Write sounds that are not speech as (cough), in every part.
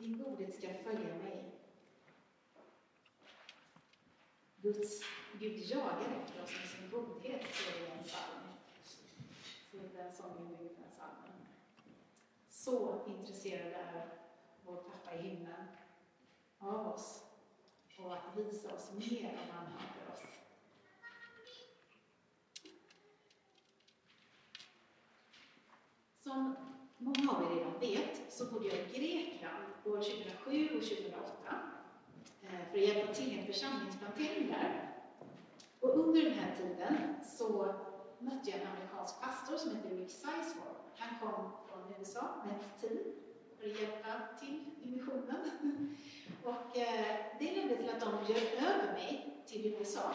Din godhet ska följa mig. Guds, Gud jagar efter oss med sin godhet, står det i en psalm. Så den sången bygger på den psalmen. Så intresserad är vår pappa i himlen av oss och att visa oss mer om han för oss. Som många av er redan vet så bodde jag i Grekland år 2007 och 2008 eh, för att hjälpa till i en församlingsplantering där. Och under den här tiden så mötte jag en amerikansk pastor som heter Rick Sizemore. Han kom från USA med ett team för att hjälpa till i missionen. (laughs) Och eh, det ledde till att de bjöd över mig till USA.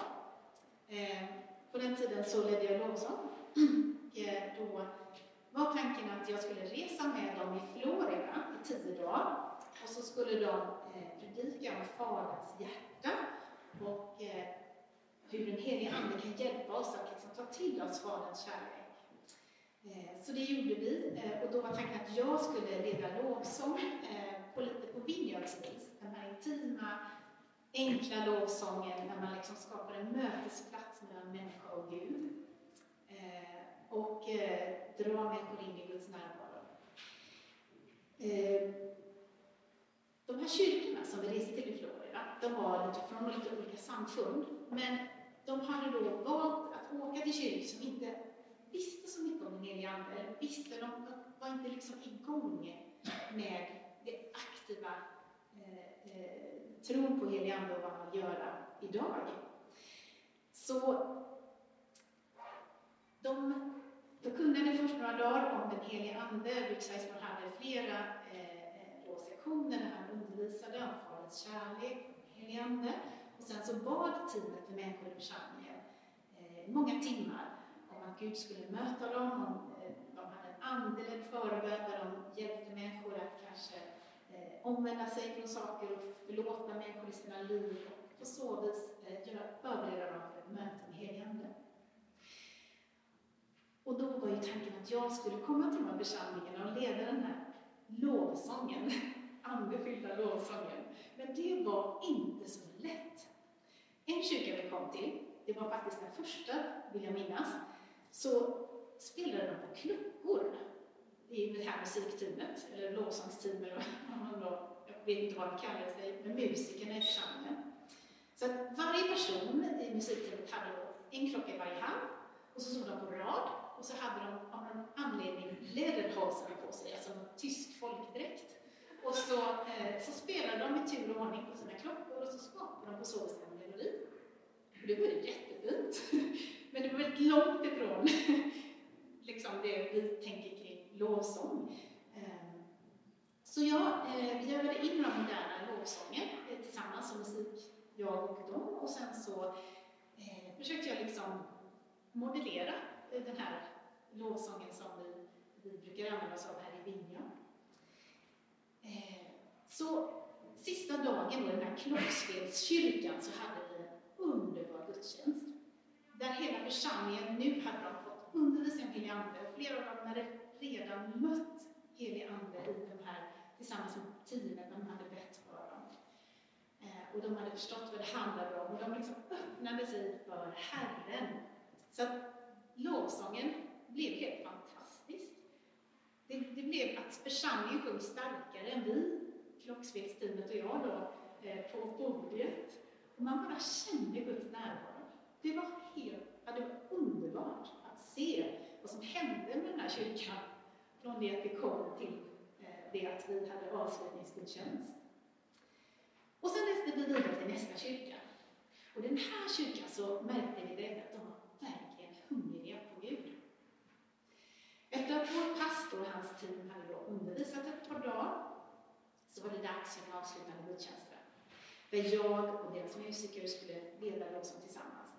Eh, på den tiden så ledde jag lovsång. (clears throat) Då var tanken att jag skulle resa med dem i Florida i tio dagar. Och så skulle de eh, predika om Faderns hjärta. Och eh, hur den helige Ande kan hjälpa oss att liksom ta till oss Faderns kärlek. Eh, så det gjorde vi. Eh, och då var tanken att jag skulle leda lovsång eh, på lite på Vineyardsvis, den här intima, enkla lovsången. När man liksom skapar en mötesplats mellan människa och Gud. Eh, och eh, dra människor in i Guds närvaro. Eh, de här kyrkorna som vi reste till i Florida, de var lite från lite olika samfund, men de hade då valt att åka till kyrkor som inte visste så mycket om den helige Ande, eller visste, de var inte liksom igång med det aktiva eh, eh, tron på helig Ande och vad han vill göra idag. Så de förkunnade först några dagar om den helige Ande. Rick hade flera eh, eh sektioner där han undervisade om Faderns kärlek, den helige Ande. Och sen så bad teamet för människor i församlingen eh, många timmar om att Gud skulle möta dem, om eh, de hade en andeledd förebön där de hjälpte människor att kanske eh, omvända sig från saker och förlåta människor i sina liv och på så vis eh, förbereda dem för ett möte med helige Ande. Och då var ju tanken att jag skulle komma till de här församlingarna och leda den här lovsången, (laughs) andefyllda lovsången. Men det var inte så lätt. En kyrka vi kom till, det var faktiskt den första, vill jag minnas, så spelade de på klockor i det här musikteamet, eller lovsångsteamet, jag vet inte vad de kallar sig, men musikerna i församlingen. Så att varje person i musikteamet hade en klocka i varje hand, och så stod de på rad, och så hade de av någon anledning läderhalsar på sig, alltså en tysk folkdräkt. Och så, eh, så spelade de i tur och ordning på sina klockor, och så skapade de på så vis en melodi. Och det var ju jättefint. (laughs) Men det var väldigt långt ifrån (laughs) liksom det vi tänker kring lovsång. Ehm, så jag eh, vi övade in några moderna lovsånger eh, tillsammans som musik, jag och dem. Och sen så eh, försökte jag liksom modellera den här lovsången som vi, vi brukar använda oss av här i Vinja. Eh, så sista dagen i den här Klockspelskyrkan så hade vi en underbar gudstjänst där hela församlingen, nu hade de fått undervisa om helig Ande och flera av dem hade redan mött helig Ande i de här, tillsammans med teamet, de hade bett för dem. Eh, och de hade förstått vad det handlade om och de liksom öppnade sig för Herren. Så att lovsången blev helt fantastisk. Det, det blev att församlingen sjöng starkare än vi, klockspelsteamet och jag då, eh, på bordet. Och man bara kände Guds närvaro. Det var helt, ja, det var underbart att se vad som hände med den här kyrkan från det att vi kom till eh, det att vi hade avslutningsgudstjänst. Och sen reste vi vidare till nästa kyrka. Och den här kyrkan så märkte vi direkt att de var verkligen hungriga. Efter att vår pastor och hans team hade då undervisat ett par dagar så var det dags för den avslutande gudstjänsten. Där jag och deras musiker skulle leda lovsång tillsammans.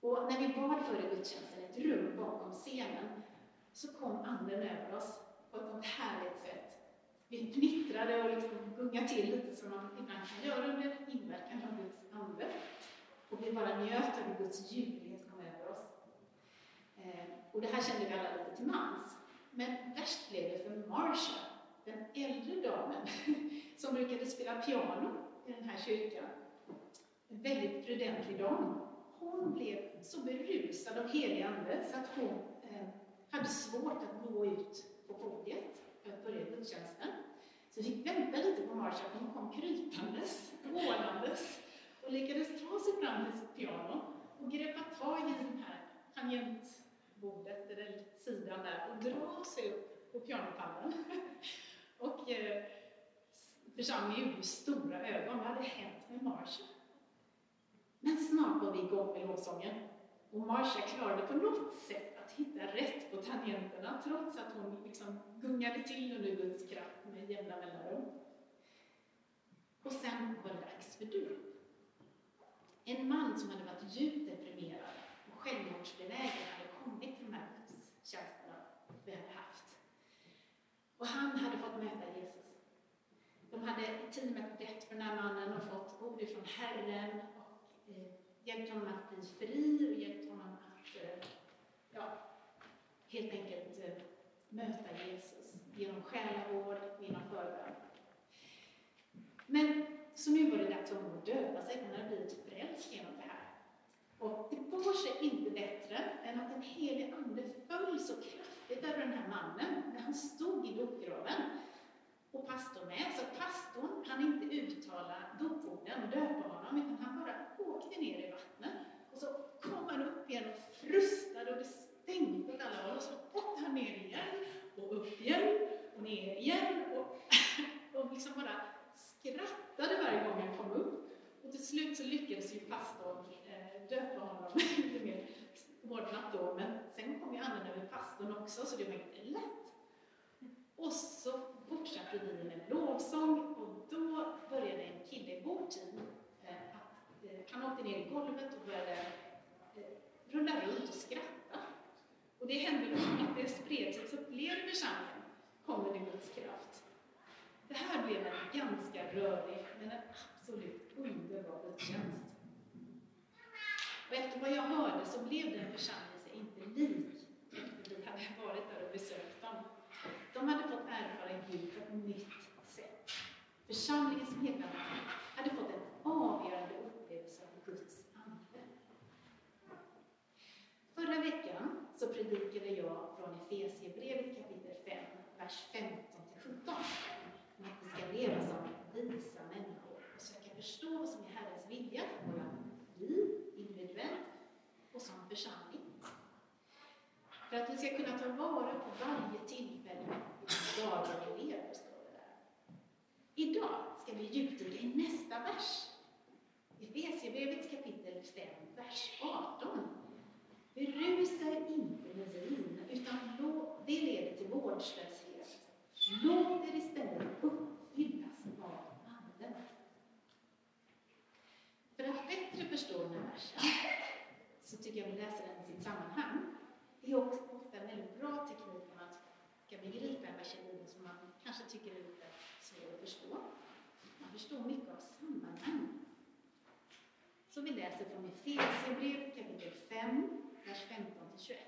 Och när vi bad före gudstjänsten, ett rum bakom scenen, så kom anden över oss på ett sånt härligt sätt. Vi knittrade och liksom gungade till lite som man ibland kan göra under inverkan av Guds ande. Och vi bara njöt av hur Guds ljuvlighet kom över oss. Eh, och det här kände vi alla lite till mans. Men värst blev det för Marsha, den äldre damen (laughs) som brukade spela piano i den här kyrkan, en väldigt prudentlig dam, hon blev så berusad av helig ande så att hon eh, hade svårt att gå ut på podiet för att börja gudstjänsten. Så vi fick vänta lite på Marsha, hon kom krypandes, ålandes och lyckades ta sig fram till sitt piano och greppa tag i den här tangent bordet, eller sidan där, och dra sig upp på pianopallen. (laughs) och eh, församlingen gjorde stora ögon, vad hade hänt med Marsha? Men snart var vi igång med lovsången och Marsha klarade på något sätt att hitta rätt på tangenterna trots att hon liksom gungade till under Guds kraft med jämna mellanrum. Och sen var det dags för dop. En man som hade varit djupt deprimerad självmordsbenägen hade kommit till de här gudstjänsterna vi hade haft. Och han hade fått möta Jesus. De hade i teamet bett för den här mannen och fått ord ifrån Herren eh, hjälpt honom att bli fri och hjälpt honom att eh, ja, helt enkelt eh, möta Jesus genom själavård och genom förbön. Men så nu var det dags för honom att döpa sig, han hade blivit frälst genom det här. Och det går sig inte bättre än att den helige ande föll så kraftigt över den här mannen när han stod i dopgraven och pastorn med. Så pastorn hann inte uttala doporden och döpa honom, utan han bara åkte ner i vattnet. Och så kom han upp igen och frustade och det stänkte åt alla håll. Och så åkte han ner igen och upp igen och ner igen. Och, (laughs) och liksom bara skrattade varje gång han kom upp. Och till slut så lyckades ju pastorn eh, döpa honom (laughs) lite mer ordnat då. Men sen kom ju anden med pastorn också, så det var inte lätt. Och så fortsatte vi med lovsång och då började en kille i vår tid eh, att eh, han åkte ner i golvet och började eh, rulla runt och skratta. Och det hände då att det spred sig, så fler i församlingen kommer det Guds kraft. Det här blev en ganska rörig, men en absolut underbar gudstjänst. Och efter vad jag hörde så blev den församlingen sig inte lik efter vi hade varit där och besökt dem. De hade fått erfara Gud på ett nytt sätt. Församlingens medlemmar hade fått en avgörande upplevelse av Guds ande. Förra veckan så predikade jag från Efesierbrevet kapitel 5, vers 15-17. Om att vi ska leva som visa människor och söka förstå vad som är Herrens vilja för våra liv, individuellt och som församling. För att vi ska kunna ta vara på varje tillfälle i dagen vi lever, står det där. Idag ska vi djupdyka i nästa vers. Efesierbrevets kapitel 5, vers 18. Berusa er inte med vin, utan det leder till vårdslöshet. Låt er istället upp av Anden. För Förstår förstå den här versen så tycker jag vi läser den i sitt sammanhang. Det är också ofta en väldigt bra teknik när man ska begripa en vers som man kanske tycker är lite svår att förstå. Man förstår mycket av sammanhang. Så vi läser från Efesierbrev kapitel 5, vers 15 till 21.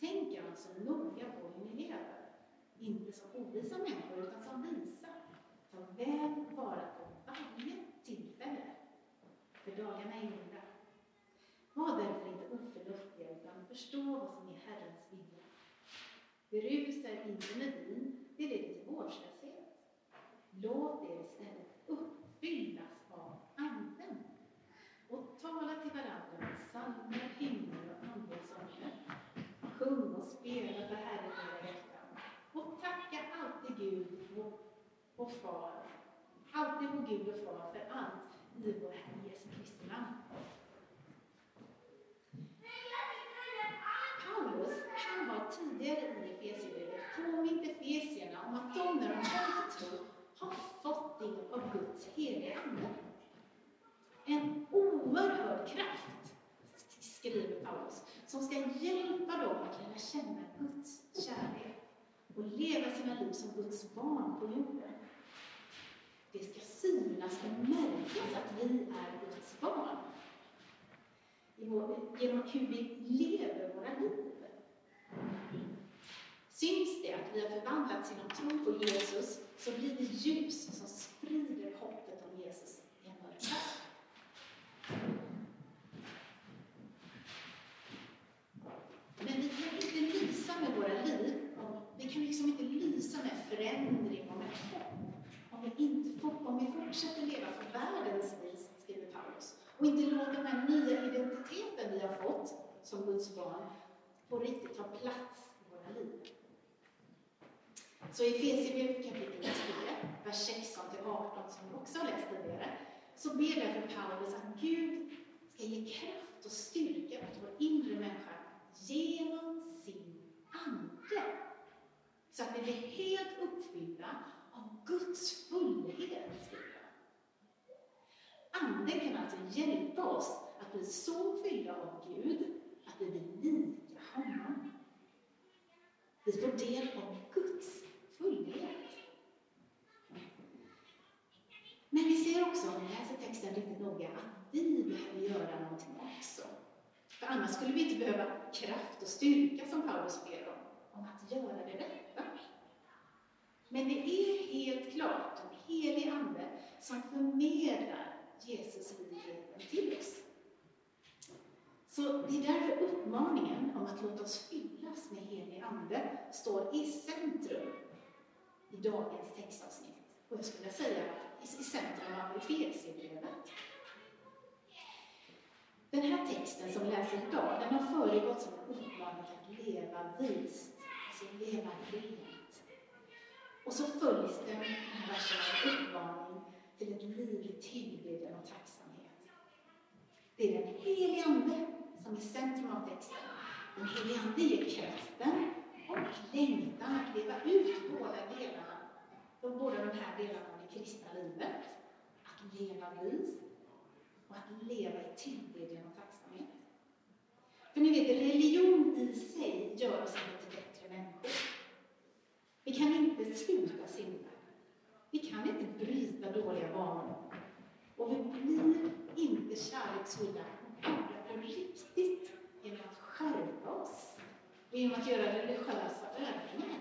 Tänk alltså noga på hur ni lever, inte som ovisa människor utan som visa. Ta väl vara på varje tillfälle, för dagarna är onda. Var därför inte oförnuftiga utan förstå vad som är Herrens vilja. Berusa er inte med vin, det leder till vårdslöshet. Låt er istället uppfyllas av Anden och tala till varandra med psalmer, hymner och andliga sånger. Sjung och spela för Herren era hjärtan och tacka alltid Gud och, och Far, alltid på Gud och Far för allt i vår Herre Jesu Kristi namn. Paulus, han har tidigare i Efesierbrevet påmint Efesierna om att de när de kommer till tro har fått del av Guds heliga Ande. En oerhörd kraft, skriver Paulus, som ska hjälpa dem att lära känna Guds kärlek och leva sina liv som Guds barn på jorden. Det ska synas och märkas att vi är Guds barn genom hur vi lever våra liv. Syns det att vi har förvandlats genom tro på Jesus så blir det ljus som sprider hoppet om Jesus i en mörk värld. Men vi kan inte lysa med våra liv, vi kan liksom inte lysa med förändring och med hopp om vi, inte, om vi fortsätter leva för världens vis, skriver Paulus, och inte låter den här nya identiteten vi har fått som Guds barn på riktigt ta plats i våra liv. Så i Efesierbrevet kapitel 10, vers 16 18, som vi också har läst tidigare, så ber därför Paulus att Gud ska ge kraft och styrka åt vår inre människa genom sin Ande. Så att vi blir helt uppfyllda av Guds fullhet, Anden kan hjälpa oss att bli så fyllda av Gud att vi blir lika honom. Vi får del av Guds fullhet. Men vi ser också, om vi läser texten riktigt noga, att vi behöver göra någonting också. För annars skulle vi inte behöva kraft och styrka som Paulus ber om, om att göra det rätta. Men det är helt klart en helig Ande som förmedlar Jesus livet till oss. Så det är därför uppmaningen om att låta oss fyllas med helig Ande står i centrum i dagens textavsnitt. Och jag skulle säga i centrum av Efesierbrevet. Den här texten som läses läser idag, den har föregått som en uppmaning att leva vist, alltså leva rent. Och så följs den här versen av uppmaning till ett liv i tillbedjan och tacksamhet. Det är den helige Ande som är centrum av texten. Den helige Ande ger kraften och längtan att leva ut båda delarna, de båda de här delarna av det kristna livet. Att leva vis och att leva i tillbedjan och tacksamhet. För ni vet, religion i sig gör oss inte till bättre människor. Vi kan inte sluta synda. Vi kan inte bryta dåliga vanor. Och vi blir inte kärleksfulla på riktigt genom att skärpa oss genom att göra religiösa övningar.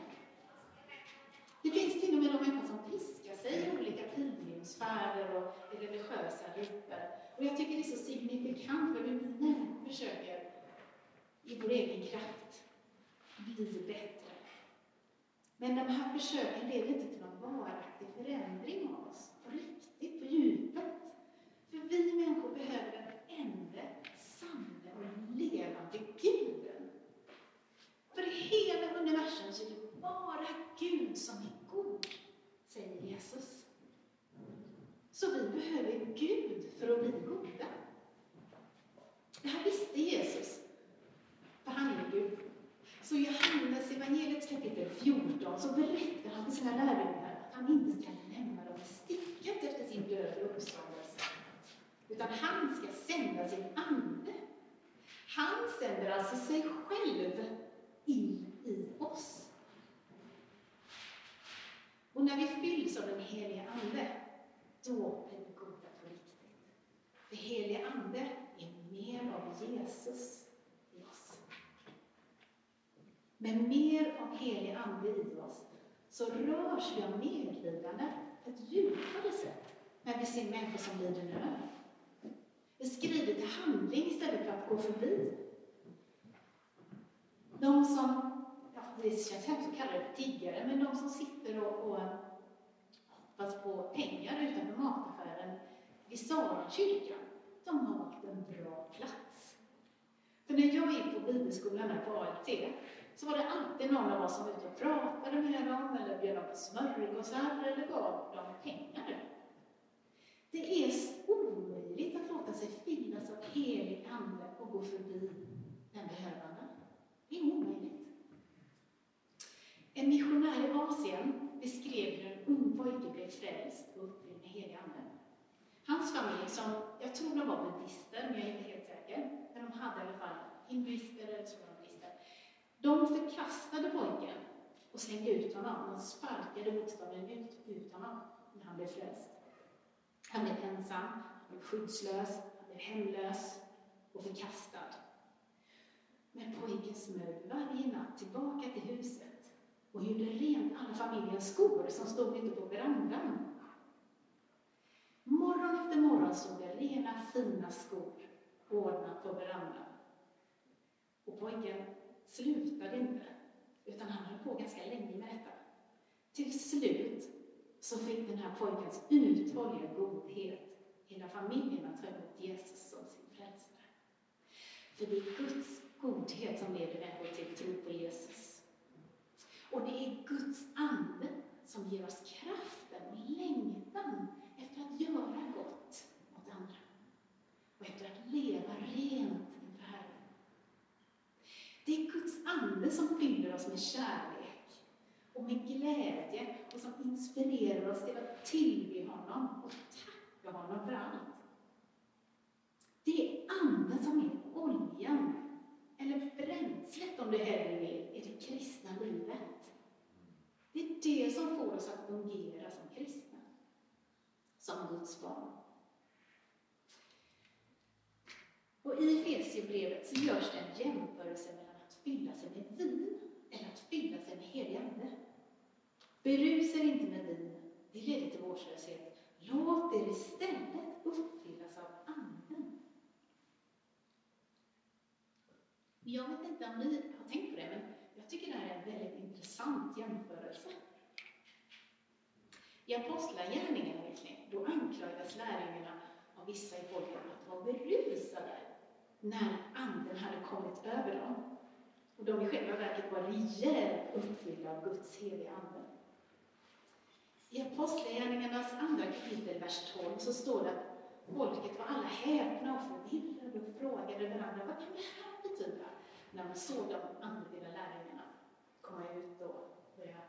Det finns till och med de människor som piskar sig i olika pilgrimsfärder och i religiösa grupper. Och jag tycker det är så signifikant för hur vi försöker i vår egen kraft bli bättre. Men de här försöken leder inte till någon varaktig förändring av oss, på riktigt, på djupet. För vi människor behöver den enda sanna och levande Guden. För i hela universum så är det bara Gud som är god, säger Jesus. Så vi behöver Gud för att bli goda. Det här visste Jesus, för han är Gud. Så i Johannes evangeliets kapitel 14 så berättar han för sina lärjungar att han inte ska lämna dem i sticket efter sin död och uppståndelse. Utan han ska sända sin ande. Han sänder alltså sig själv in i oss. Och när vi fylls av den helige Ande, då blir vi goda på riktigt. För helige Ande är mer av Jesus med mer av helig Ande i oss så rörs vi av medlidande på ett djupare sätt när vi ser människor som lider nöd. Vi skriver till handling istället för att gå förbi. De som, ja, det känns hemskt att kalla det för tiggare, men de som sitter och, och hoppas på pengar utanför mataffären vid Sarakyrkan, de har valt en bra plats. För när jag gick på bibelskolan här på ALT så var det alltid någon av oss som var ute och pratade med dem, eller bjöd dem på smörgåsar, eller gav dem pengar. Det är omöjligt att låta sig fyllas av helig Ande och gå förbi den behövande. Det är omöjligt. En missionär i Asien beskrev hur en ung pojke blev frälst och uppfylld med helig Ande. Hans familj, som jag tror de var buddister, men jag är inte helt säker, men de hade i alla fall hinduister eller så de förkastade pojken och slängde ut honom. De sparkade bokstavligen ut, ut honom när han blev frälst. Han blev ensam, han blev skyddslös, han blev hemlös och förkastad. Men pojken smög varje natt tillbaka till huset och gjorde rent alla familjens skor som stod ute på verandan. Morgon efter morgon stod det rena fina skor ordnat på verandan. Och pojken slutade inte, utan han höll på ganska länge med detta. Till slut så fick den här pojkens uthålliga godhet hela familjen att ta emot Jesus som sin frälsare. För det är Guds godhet som leder människor till tro på Jesus. Och det är Guds ande som ger oss kraften och längtan efter att göra gott mot andra och efter att leva rent. Det är Guds ande som fyller oss med kärlek och med glädje och som inspirerar oss till att tillbe honom och tacka honom för allt. Det är anden som är oljan, eller bränslet om du hellre vill, i det kristna livet. Det är det som får oss att fungera som kristna, som Guds barn. Och I Efesierbrevet så görs det en jämförelse med att fylla sig med vin eller att fylla sig med helig ande. Berusa er inte med vin, det leder till vårdslöshet. Låt er istället uppfyllas av Anden. Jag vet inte om ni har tänkt på det, men jag tycker det här är en väldigt intressant jämförelse. I Apostlagärningarna, då anklagas lärjungarna av vissa i folket att vara berusade när Anden hade kommit över dem. Och de i själva verket var rejält uppfyllda av Guds heliga Ande. I Apostlagärningarnas andra kapitel, vers 12, så står det att folket var alla häpna och förvirrade och frågade varandra vad kan det här betyda? När man såg de andliga lärjungarna komma ut och börja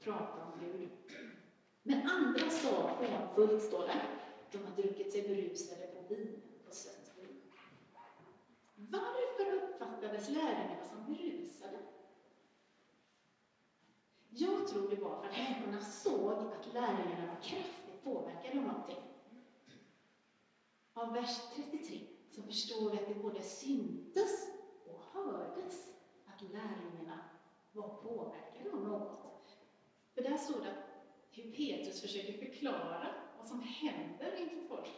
prata om Gud. Men andra sa hånfullt, står det, de har druckit sig berusade på vin, på sött vin. Varför uppfattades lärjungarna som berusade? Jag tror det var för att människorna såg att lärjungarna var kraftigt påverkade av någonting. Av vers 33 så förstår vi att det både syntes och hördes att lärjungarna var påverkade av något. För där står det hur Petrus försöker förklara vad som händer inför folket.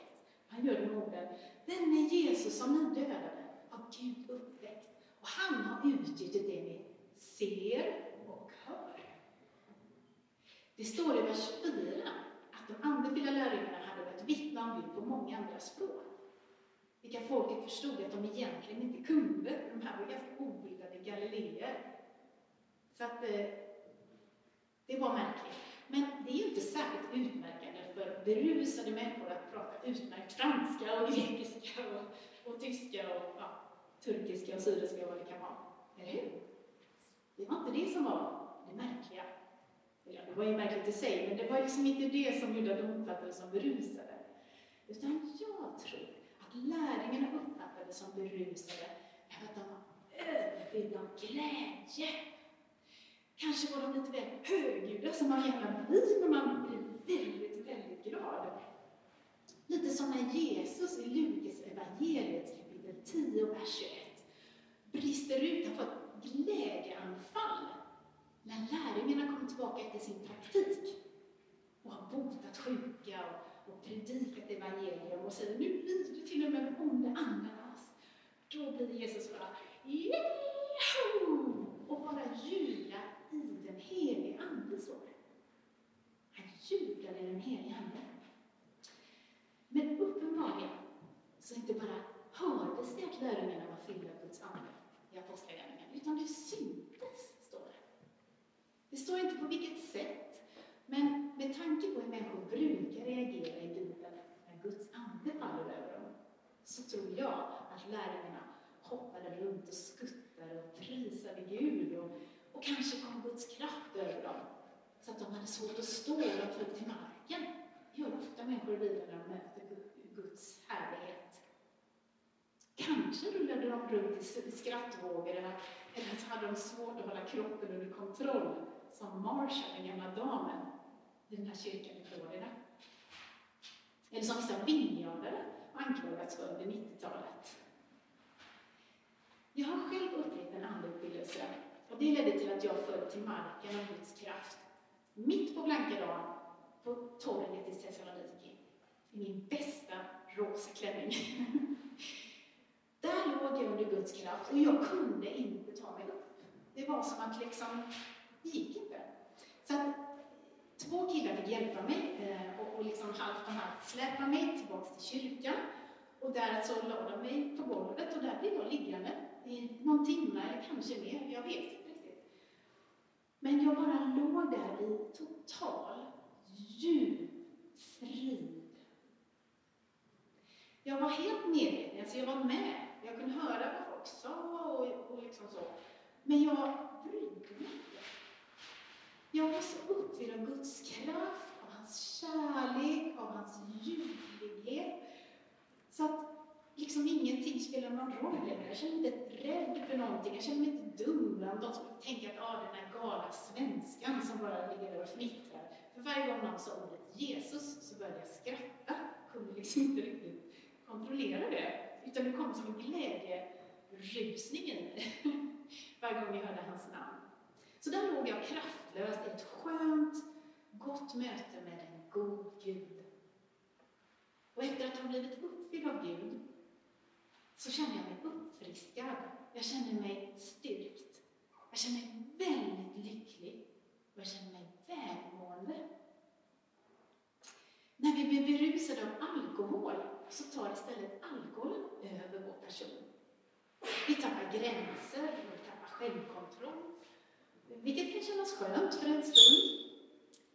Han gör det med orden, denne Jesus som ni dödade har Gud uppväckt och han har utgjutit det ni ser. Det står i vers 4 att de andefyllda lärjungarna hade börjat vittna om Gud på många andra språk. Vilka folket förstod att de egentligen inte kunde. De här var ganska obildade galileer. Så att eh, det var märkligt. Men det är ju inte särskilt utmärkande för berusade människor att prata utmärkt franska och grekiska och, och tyska och ja, turkiska och syriska och vad det kan vara. Eller hur? Det var inte det som var det märkliga. Ja, det var ju märkligt i sig, men det var liksom inte det som gjorde att de uppfattades som berusade. Utan jag tror att lärjungarna uppfattades som berusade därför att de var överfyllda av glädje. Kanske var de lite väl högljudda som man gärna blir när man blir väldigt, väldigt glad. Lite som när Jesus i Lukas evangeliet kapitel 10 vers 21 brister ut, han får ett glädjeanfall när lärjungarna kommer tillbaka efter sin praktik och har botat sjuka och, och predikat evangelium och säger nu blir till och med de onda andarnas. Då blir Jesus bara Jeho! och bara jublar i den helige Ande, står det. Han jublar i den helige Ande. Men uppenbarligen så inte bara hördes det att lärjungarna var fyllda av Guds ande i Apostlagärningarna, utan det syntes, står inte på vilket sätt, men med tanke på hur människor brukar reagera i Bibeln när Guds ande faller över dem, så tror jag att lärjungarna hoppade runt och skuttade och prisade Gud och, och kanske kom Guds kraft över dem så att de hade svårt att stå och föll till marken. Det gör ofta människor i Bibeln när de möter Guds härlighet. Kanske rullade de runt i skrattvågor eller, eller så hade de svårt att hålla kroppen under kontroll som Marsha, den gamla damen i den här kyrkan i Florida. Eller som vissa vinjardare anklagats för under 90-talet. Jag har själv upplevt en andeuppfyllelse Och det ledde till att jag föll till marken av Guds kraft. Mitt på blanka dagen, på torget i Thessaloniki, i min bästa rosa klänning. (laughs) Där låg jag under Guds kraft och jag kunde inte ta mig upp. Det var som att liksom, det gick inte. Så att, två killar fick hjälpa mig eh, och, och liksom halvt och halvt släpa mig tillbaks till kyrkan. Och där så la de mig på golvet och där blev jag liggande i någon timme, eller kanske mer, jag vet inte riktigt. Men jag bara låg där i total, djup frid. Jag var helt medveten, alltså jag var med. Jag kunde höra vad folk sa och, och liksom så. Men jag brydde mig inte. Jag var så uppfylld av Guds kraft, av hans kärlek, av hans ljuvlighet. Så att liksom ingenting spelar någon roll längre. Jag känner mig inte rädd för någonting. Jag känner mig inte dum bland de som tänker att ah, den här galna svenskan som bara ligger där och fnittrar. För varje gång någon sa ordet Jesus så började jag skratta. Jag kunde liksom inte riktigt kontrollera det. Utan det kom som en glädjerusning i mig (laughs) varje gång jag hörde hans namn. Så där låg jag kraftlös i ett skönt, gott möte med en god Gud. Och efter att ha blivit uppfylld av Gud så kände jag mig uppfriskad. Jag kände mig styrkt. Jag kände mig väldigt lycklig och jag kände mig välmående. När vi blir berusade av alkohol så tar istället alkoholen över vår person. Vi tappar gränser, vi tappar självkontroll, vilket kan kännas skönt för en stund.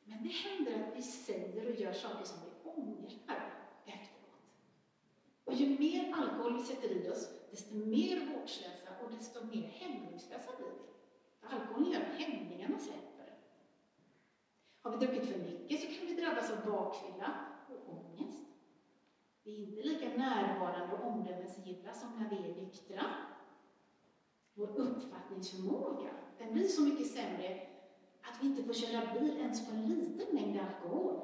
Men det händer att vi säger och gör saker som vi ångrar efteråt. Och ju mer alkohol vi sätter i oss, desto mer vårdslösa och desto mer hämningslösa blir vi. För alkoholen gör att hämningarna släpper. Har vi druckit för mycket så kan vi drabbas av bakfylla och ångest. Vi är inte lika närvarande och omdömesgilla som när vi är nyktra. Vår uppfattningsförmåga den blir så mycket sämre att vi inte får köra bil ens på en liten mängd alkohol.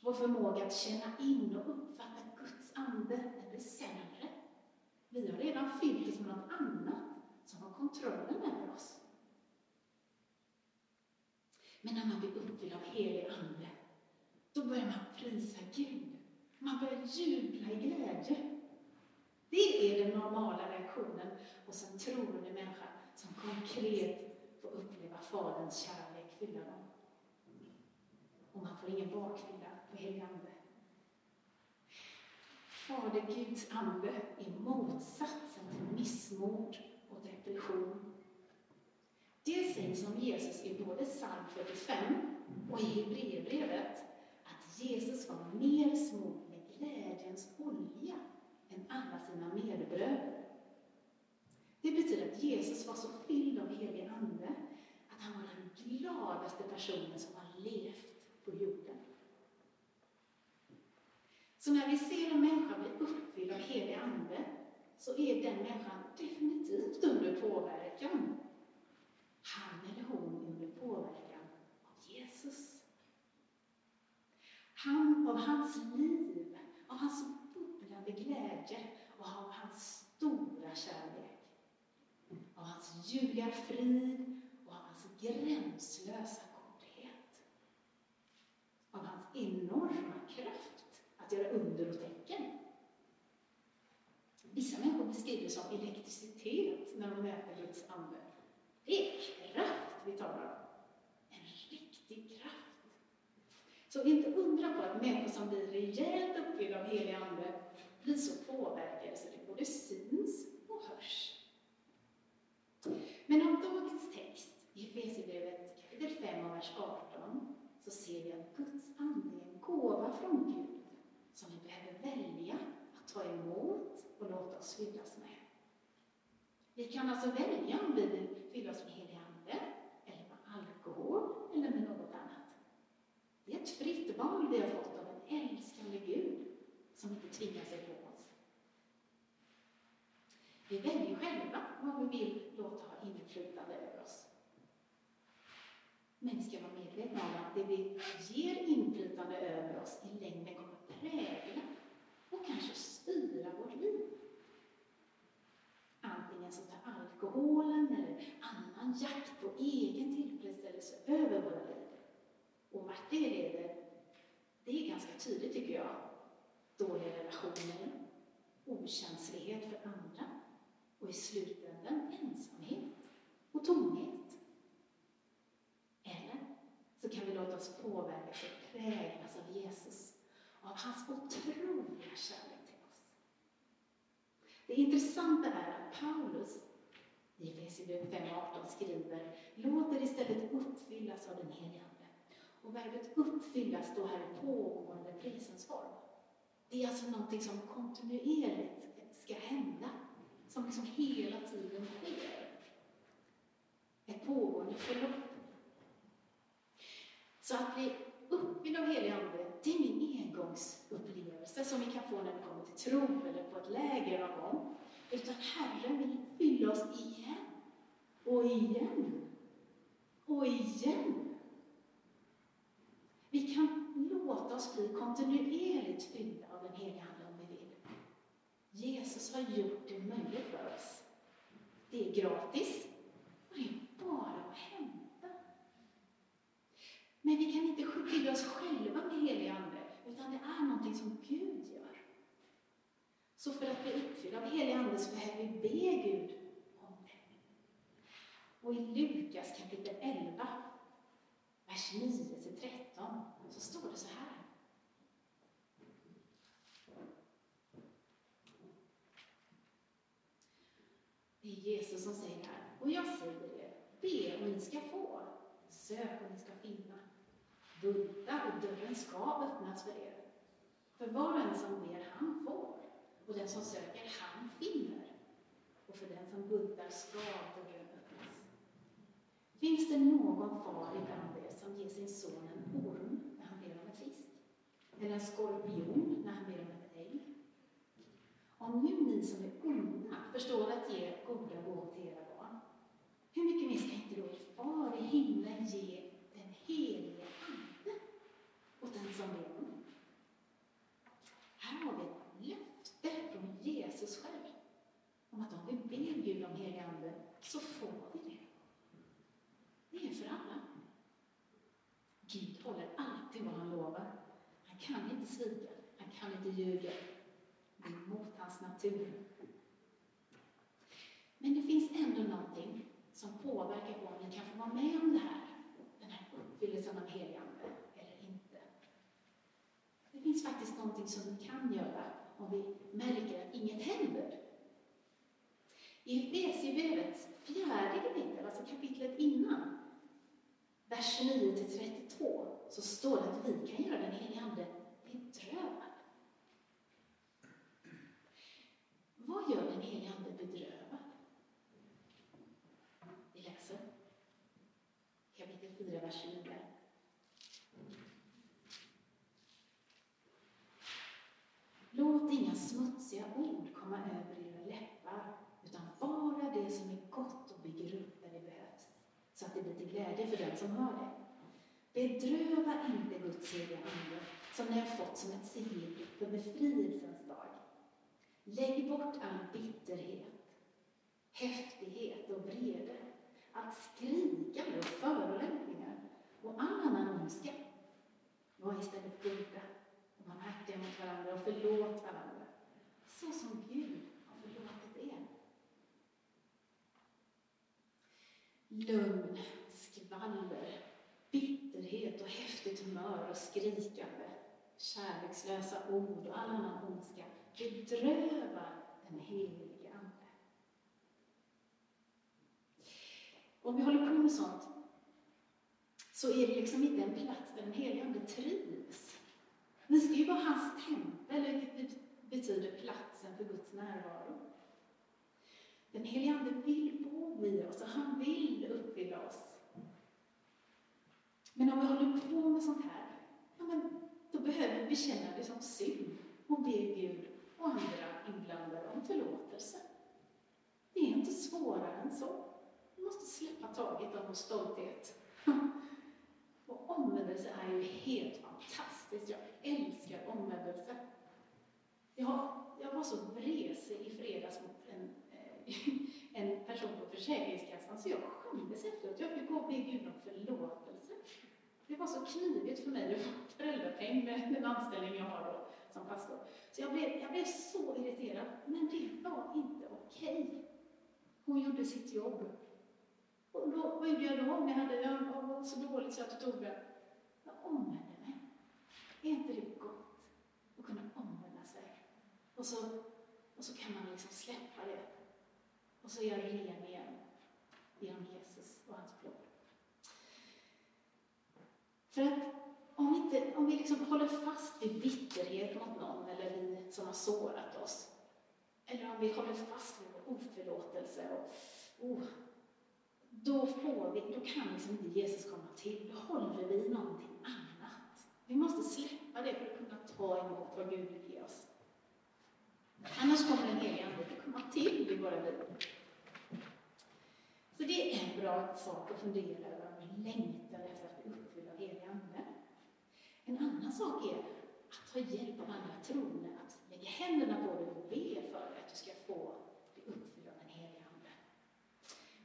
Vår förmåga att känna in och uppfatta Guds ande den blir sämre. Vi har redan fyllt oss med något annat som har kontrollen över oss. Men när man blir uppfylld av helig ande, då börjar man prisa Gud. Man börjar jubla i glädje. Det är den normala reaktionen hos en troende människa som konkret får uppleva Faderns kärlek fylla dem. Och man får ingen bakfylla på helgande. Fader Guds ande är motsatsen till missmod och depression. Det sägs om Jesus i både psalm 45 och i Hebreerbrevet att Jesus var mer smord med glädjens olja än alla sina medbröder. Det betyder att Jesus var så fylld av helig Ande att han var den gladaste personen som har levt på jorden. Så när vi ser en människa bli uppfylld av helig Ande så är den människan definitivt under påverkan. Han eller hon är under påverkan av Jesus. Han, av hans liv, av hans med glädje och av hans stora kärlek. Av hans ljuga frid och av hans gränslösa godhet. Av hans enorma kraft att göra under och tecken. Vissa människor beskriver det som elektricitet när de möter Guds ande. Det är kraft vi talar om. En riktig kraft. Så inte undra på att människor som blir rejält uppfyllda av helig ande blir så påverkade så det både syns och hörs. Men av dagens text i Efesierbrevet kapitel 5 och vers 18 så ser vi att Guds ande är en gåva från Gud som vi behöver välja att ta emot och låta oss fyllas med. Vi kan alltså välja om vi vill fylla oss med heliga det vi ger inflytande över oss i längden kommer prägla och kanske styra vårt liv. Antingen så tar alkoholen eller annan jakt på egen tillfredsställelse över våra liv. Och vart det leder, det är ganska tydligt tycker jag. Dåliga relationer, okänslighet för andra och i slutändan ensamhet och tomhet. Så kan vi låta oss påverkas och präglas av Jesus, av hans otroliga kärlek till oss. Det intressanta är att Paulus i Efesierbrevet 5.18 skriver, låt er istället uppfyllas av den helige Ande. Och verbet uppfyllas står här i pågående presensform. Det är alltså någonting som kontinuerligt ska hända, som liksom hela tiden sker. Ett pågående förlopp. Så att bli uppfylld av helig Ande, det är min engångsupplevelse som vi kan få när vi kommer till tro eller på ett läger någon gång. Utan Herren vill fylla oss igen. Och igen. Och igen. Vi kan låta oss bli kontinuerligt fyllda av den heliga Ande om vi vill. Jesus har gjort det möjligt för oss. Det är gratis och det är bara att hämta. Men vi kan inte fylla oss själva med helig Ande, utan det är någonting som Gud gör. Så för att bli uppfylld av helig Ande så behöver vi be Gud om det. Och i Lukas kapitel 11, vers 9-13, så står det så här. Det är Jesus som säger här. Och jag säger er, be och ni ska få. Sök och ni ska finna. Bulta och dörren ska öppnas för er. För var och en som ber, han får. Och den som söker, han finner. Och för den som bultar ska dörren öppnas. Finns det någon far ibland er som ger sin son en orm när han ber om en fisk? Eller en skorpion när han ber om ett ägg? Om nu ni som är onda förstår att ge goda gåvor till era barn, hur mycket mer ska inte då er far i himlen ge den heliga som ber? Här har vi ett löfte från Jesus själv om att om vi ber Gud om helig Ande så får vi det. Det är för alla. Gud håller alltid vad han lovar. Han kan inte svika, han kan inte ljuga. Det är mot hans natur. Men det finns ändå någonting som påverkar på om vi kan få vara med om det här, den här uppfyllelsen av helig Ande, eller inte. Det finns faktiskt någonting som vi kan göra om vi märker att inget händer. I Efesierbrevets fjärde kapitel, alltså kapitlet innan, vers 9-32, så står det att vi kan göra den helige Ande bedrövad. Vad gör den helige Ande bedrövad? Vi läser kapitel 4, vers 29. Låt inga smutsiga ord komma över era läppar, utan bara det som är gott och bygger upp där det behövs, så att det blir till glädje för den som hör det. Bedröva inte Guds heliga Ande, som ni har fått som ett sigill för befrielsens dag. Lägg bort all bitterhet, häftighet och vrede, allt skrikande och förolämpningar och all annan ondska. Var istället goda barmhärtiga mot varandra och förlåt varandra, så som Gud har förlåtit er. Lögn, skvaller, bitterhet och häftigt humör och skrikande, kärlekslösa ord och all annan ondska bedrövar den helige Ande. Om vi håller på med sånt så är det liksom inte en plats där den helige Ande trivs. Ni ska ju vara hans tempel, vilket betyder platsen för Guds närvaro. Den helige Ande vill bo i oss och han vill uppfylla oss. Men om vi håller på med sånt här, ja, men då behöver vi bekänna det som synd och be Gud och andra inblandade om förlåtelse. Det är inte svårare än så. Vi måste släppa taget om vår stolthet. (laughs) Och omvändelse är ju helt fantastiskt. Jag älskar omvändelse. Jag, jag var så vresig i fredags mot en, eh, (laughs) en person på Försäkringskassan så jag skämdes efteråt. Jag fick gå och be Gud om förlåtelse. Det var så knivigt för mig att få föräldrapeng med den anställning jag har då som pastor. Så jag blev, jag blev så irriterad, men det var inte okej. Hon gjorde sitt jobb. Och då, vad gjorde jag då? När jag, hade, jag var så dåligt så jag tog det. Jag omvände. Är inte det gott att kunna omvända sig? Och så, och så kan man liksom släppa det. Och så är jag ren igen genom Jesus och hans blod. För att om vi, inte, om vi liksom håller fast vid bitterhet mot någon, eller vi som har sårat oss, eller om vi håller fast vid vår oförlåtelse, och, oh, då, får vi, då kan liksom inte Jesus komma till. Då håller vi någonting annat. Vi måste släppa det för att kunna ta emot vad Gud vill ge oss. Annars kommer den helige Ande att komma till i våra liv. Så det är en bra sak att fundera över om vi längtar efter att bli uppfyllda av helig Ande. En annan sak är att ta hjälp av andra troende, att lägga händerna på dig och be för att du ska få bli uppfylld av den helige Ande.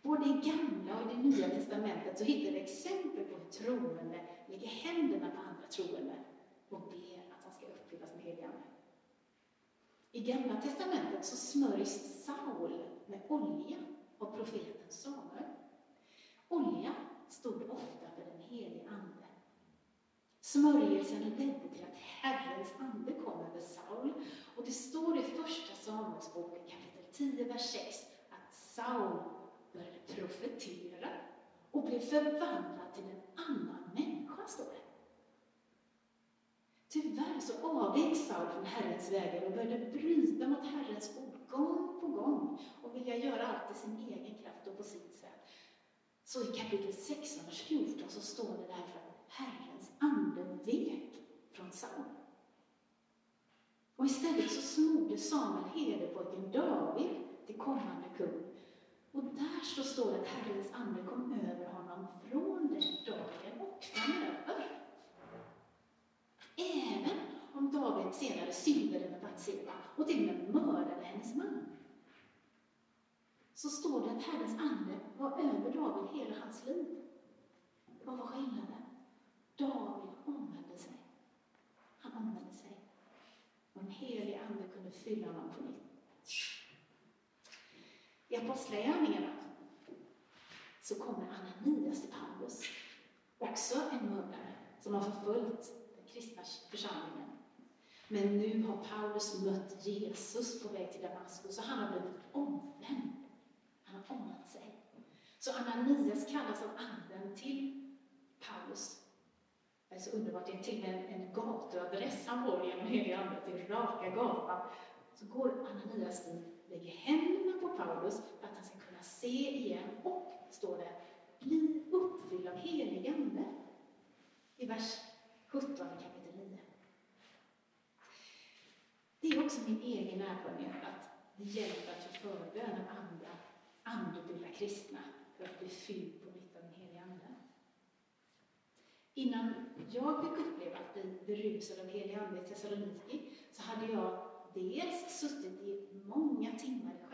Både i Gamla och i det Nya Testamentet så hittar vi exempel på hur troende lägger händerna på andra troende och ber att han ska uppfyllas med helig Ande. I Gamla Testamentet så smörjs Saul med olja av profeten Samuel. Olja stod ofta för den helige Ande. Smörjelsen ledde till att Herrens ande kom över Saul och det står i Första Samuelsboken kapitel 10, vers 6 att Saul började profetera och blev förvandlad till en annan människa, står det. Tyvärr så avvek Saul från Herrens vägar och började bryta mot Herrens ord gång på gång och vilja göra allt i sin egen kraft och på sitt sätt. Så i kapitel 16, vers 14 så står det därför att Herrens ande vek från Saul. Och istället så smorde Samuel herdepojken David till kommande kung. Och där så står det att Herrens ande kom över honom från den dagen och framöver. Även om David senare syndade med Batseba och till och med mördade hennes man. Så står det att Herrens ande var över David hela hans liv. Vad var skillnaden? David omvände sig. Han omvände sig. Och en helig ande kunde fylla honom på nytt. I Apostlagärningarna så kommer Ananias till Paulus, också en mördare som har förföljt den kristna församlingen. Men nu har Paulus mött Jesus på väg till Damaskus och han har blivit omvänd. Han har omvänt sig. Så Ananias kallas av anden till Paulus. Det är så underbart, det är till och med en, en gatuadress han får genom heliga ande, till Raka gatan. Så går Ananias dit, lägger händerna Paulus för att han ska kunna se igen och, står det, bli uppfylld av helig ande. I vers 17 kapitel 9. Det är också min egen erfarenhet att det hjälper att jag förbönar andra andefulla kristna för att bli fylld på nytt av den helige Ande. Innan jag fick uppleva att bli berusad av helig Ande i Thessaloniki så hade jag dels suttit i många timmar i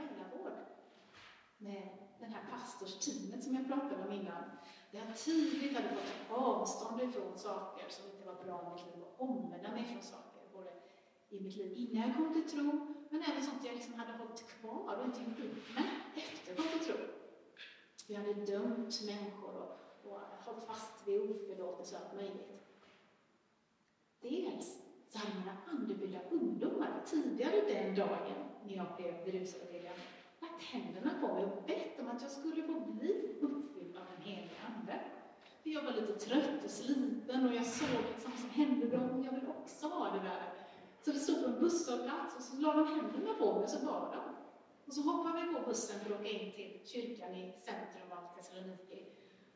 med den här pastorsteamet som jag pratade om innan. Där jag tydligt hade fått ta avstånd ifrån saker som inte var bra i mitt liv och omvända mig från saker, både i mitt liv innan jag kom till tro, men även sånt jag liksom hade hållit kvar och inte gjort upp med efter jag kom till tro. Vi hade dömt människor och, och hållit fast vid oförlåtelse och allt möjligt. Dels så hade mina andebyggda ungdomar tidigare den dagen när jag blev berusad av heliga lagt händerna på mig och bett om att jag skulle få bli uppfylld av den heliga Ande. För jag var lite trött och sliten och jag såg liksom som hände dem och jag vill också ha det där. Så det stod på en busshållplats och så la de händerna på mig och så bad de. Och så hoppade vi på bussen för att åka in till kyrkan i centrum av Thessaloniki.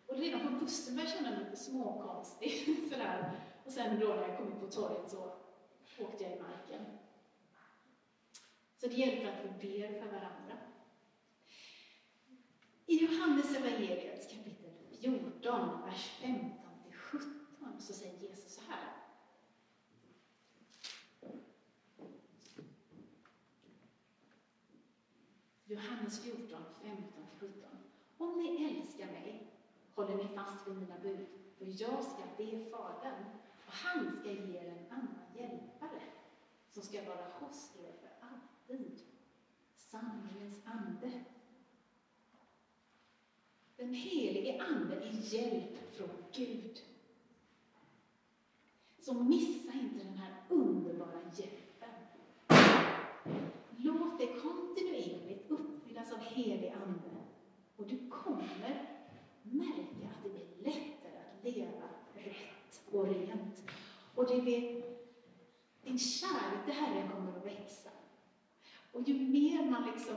Och redan på bussen började jag känna mig lite småkonstig. (laughs) Sådär. Och sen då när jag kom ut på torget så åkte jag i marken. Så det hjälper att vi ber för varandra. I Johannes evangeliet kapitel 14, vers 15 17 så säger Jesus så här. Johannes 14, 15 17. Om ni älskar mig håller ni fast vid mina bud. Och jag ska be Fadern, och han ska ge er en annan hjälpare som ska vara hos er för alltid. Sanningens ande. Den helige Ande är hjälp från Gud. Så missa inte den här underbara hjälpen. Låt dig kontinuerligt uppfyllas av helig Ande och du kommer märka att det blir lättare att leva rätt och rent. Och det blir, din kärlek till Herren kommer att växa. Och ju mer man liksom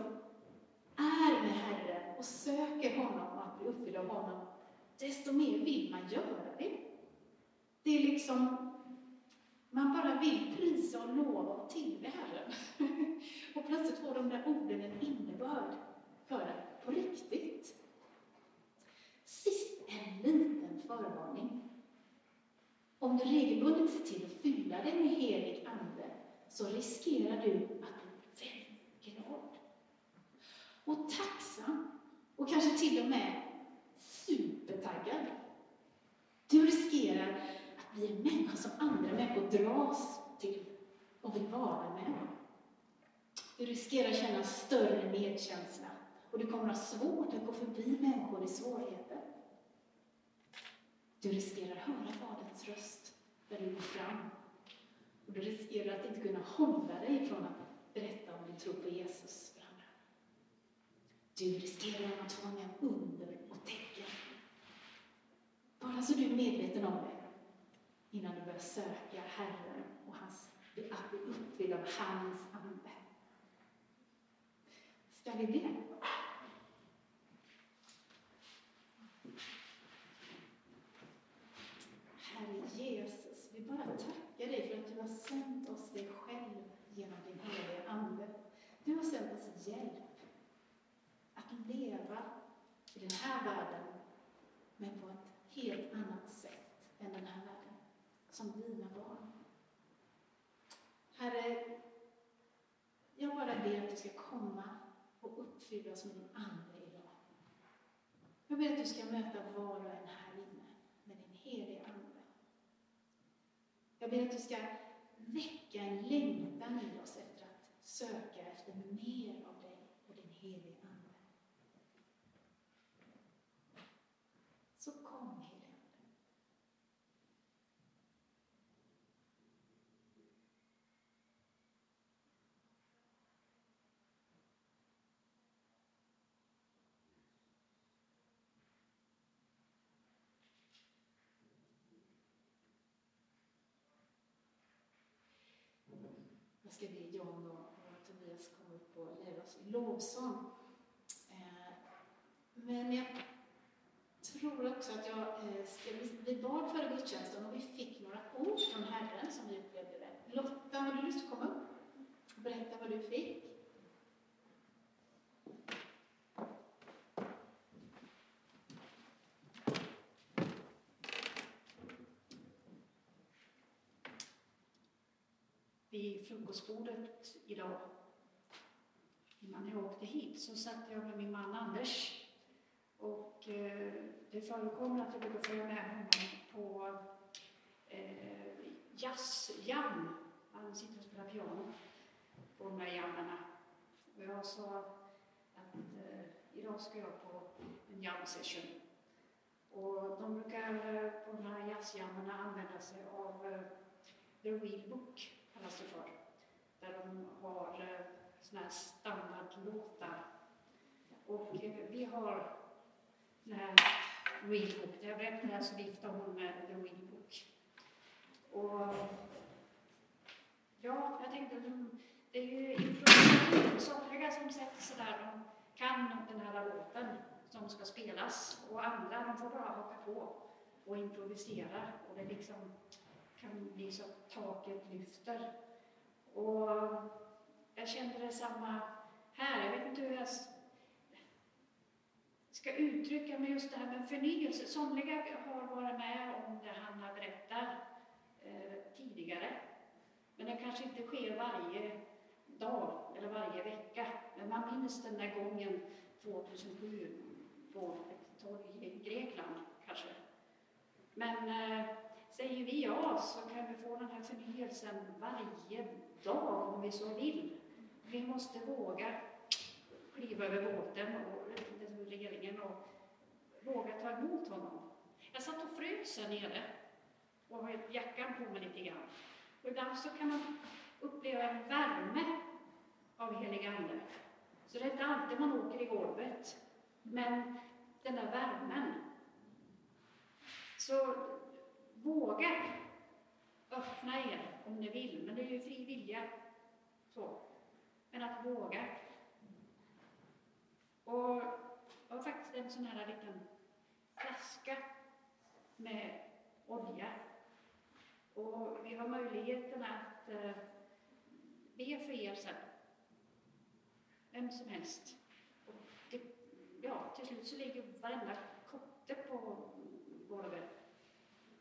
är med Herren och söker honom bli uppfylld av honom, desto mer vill man göra det. Det är liksom, man bara vill prisa och lova och tillbe Herren. (laughs) och plötsligt får de där orden en innebörd för det på riktigt. Sist en liten förvarning. Om du regelbundet ser till att fylla dig med helig Ande så riskerar du att bli väldigt glad och tacksam och kanske till och med supertaggad. Du riskerar att bli en människa som andra människor dras till och vill vara med. Du riskerar att känna större medkänsla och du kommer att ha svårt att gå förbi människor i svårigheter. Du riskerar att höra Faderns röst när du går fram. Och du riskerar att inte kunna hålla dig från att berätta om din tro på Jesus för andra. du riskerar att fånga med under. Alltså, du är medveten om det innan du börjar söka Herren och hans, att bli uppfylld av hans ande. Ska vi be? Herre Jesus, vi bara tackar dig för att du har sänt oss dig själv genom din heliga Ande. Du har sänt oss hjälp att leva i den här världen, helt annat sätt än den här världen, som dina barn. Herre, jag bara ber att du ska komma och uppfylla oss med din Ande idag. Jag ber att du ska möta var och en här inne med din heliga Ande. Jag ber att du ska väcka en längtan i oss efter att söka efter mer av dig och din Jag ska be John och, och Tobias komma upp och leda oss i lovsång. Eh, men jag tror också att jag eh, ska, vi bad före gudstjänsten och vi fick några ord från Herren som vi upplevde det. Lotta, har du lust att komma upp och berätta vad du fick? Vid frukostbordet idag, innan jag åkte hit, så satt jag med min man Anders. Och eh, det förekommer att jag brukar följa med honom på eh, jazzjam. Han sitter och spelar piano på de där jammarna. Och jag sa att eh, idag ska jag på en jam session. Och de brukar eh, på de här jazzjammarna använda sig av eh, The Real Book kallas det för. Där de har eh, såna här standardlåtar. Och eh, vi har den här Wheelbook. När jag berättade det här så viftade hon med The Wheelbook. Och ja, jag tänkte det är ju. Somliga som sätter sig där, de kan den här låten som ska spelas och andra de får bara haka på och improvisera. Och det liksom kan bli så att taket lyfter. Och jag kände detsamma här. Jag vet inte hur jag ska uttrycka mig just det här med förnyelse. Somliga har varit med om det Hanna berättar eh, tidigare. Men det kanske inte sker varje dag eller varje vecka. Men man minns den där gången 2007 på ett torg i Grekland kanske. Men eh, säger vi ja så kan vi få den här förnyelsen varje dag om vi så vill. Vi måste våga kliva över båten och regeringen och våga ta emot honom. Jag satt och frös här nere och har jackan på mig lite grann. Och ibland så kan man uppleva en värme av helig Ande. Så det är inte alltid man åker i golvet. Men den där värmen. Så våga öppna er om ni vill, men det är ju fri vilja. Så. Men att våga. Och jag har faktiskt en sån här liten flaska med olja. Och vi har möjligheten att eh, be för er sen. Vem som helst. Och det, ja, till slut så ligger varenda kotte på golvet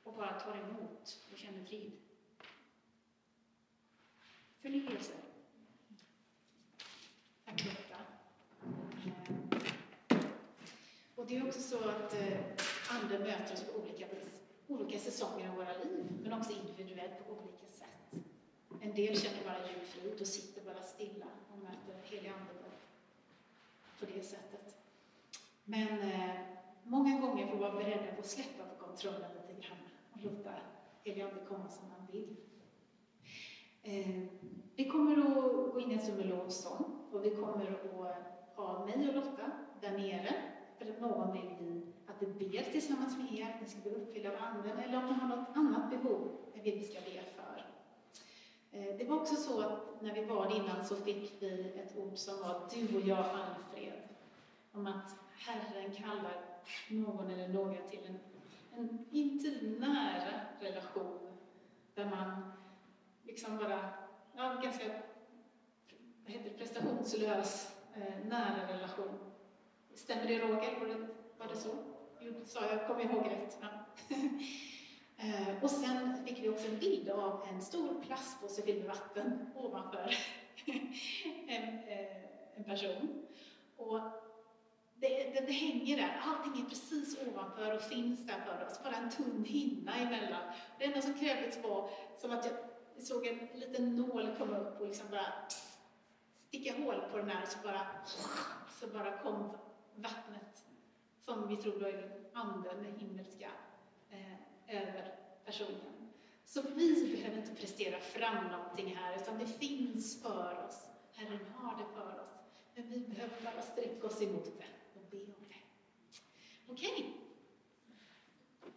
och bara tar emot och känner frid. Förnyelse. Tack Lotta. Eh, och det är också så att eh, Anden möter oss på olika vis, olika säsonger av våra liv, men också individuellt på olika sätt. En del känner bara djup frid och sitter bara stilla och möter helig Ande på det sättet. Men eh, många gånger får vi vara beredda på att släppa på kontrollen lite grann och låta helig Ande komma som han vill. Eh, vi kommer att gå in i en stund och vi kommer att ha mig och Lotta där nere för att någon vill att vi ber tillsammans med er, att ni ska bli uppfyllda av Anden, eller om ni har något annat behov än det vi ska be för. Eh, det var också så att när vi bad innan så fick vi ett ord som var du och jag Alfred. Om att Herren kallar någon eller några till en, en intim, nära relation där man liksom bara, ja, ganska vad heter det, prestationslös eh, nära relation. Stämmer det Roger? Var det, var det så? Jo, sa jag, kom ihåg rätt. Ja. (laughs) eh, och sen fick vi också en bild av en stor plastpåse fylld med vatten ovanför (laughs) en, eh, en person. Och det, det, det, hänger där, allting är precis ovanför och finns där för oss, bara en tunn hinna emellan. Det enda som krävdes var som att jag såg en liten nål komma upp och liksom bara sticka hål på den här så bara, så bara kom vattnet som vi tror då är anden, den himmelska, eh, över personen. Så vi behöver inte prestera fram någonting här, utan det finns för oss. Herren har det för oss. Men vi behöver bara sträcka oss emot det och be om det. Okej? Okay.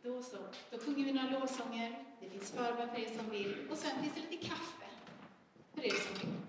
Då så. Då sjunger vi några lovsånger. Det finns förbön för er som vill. Och sen finns det lite kaffe för er som vill.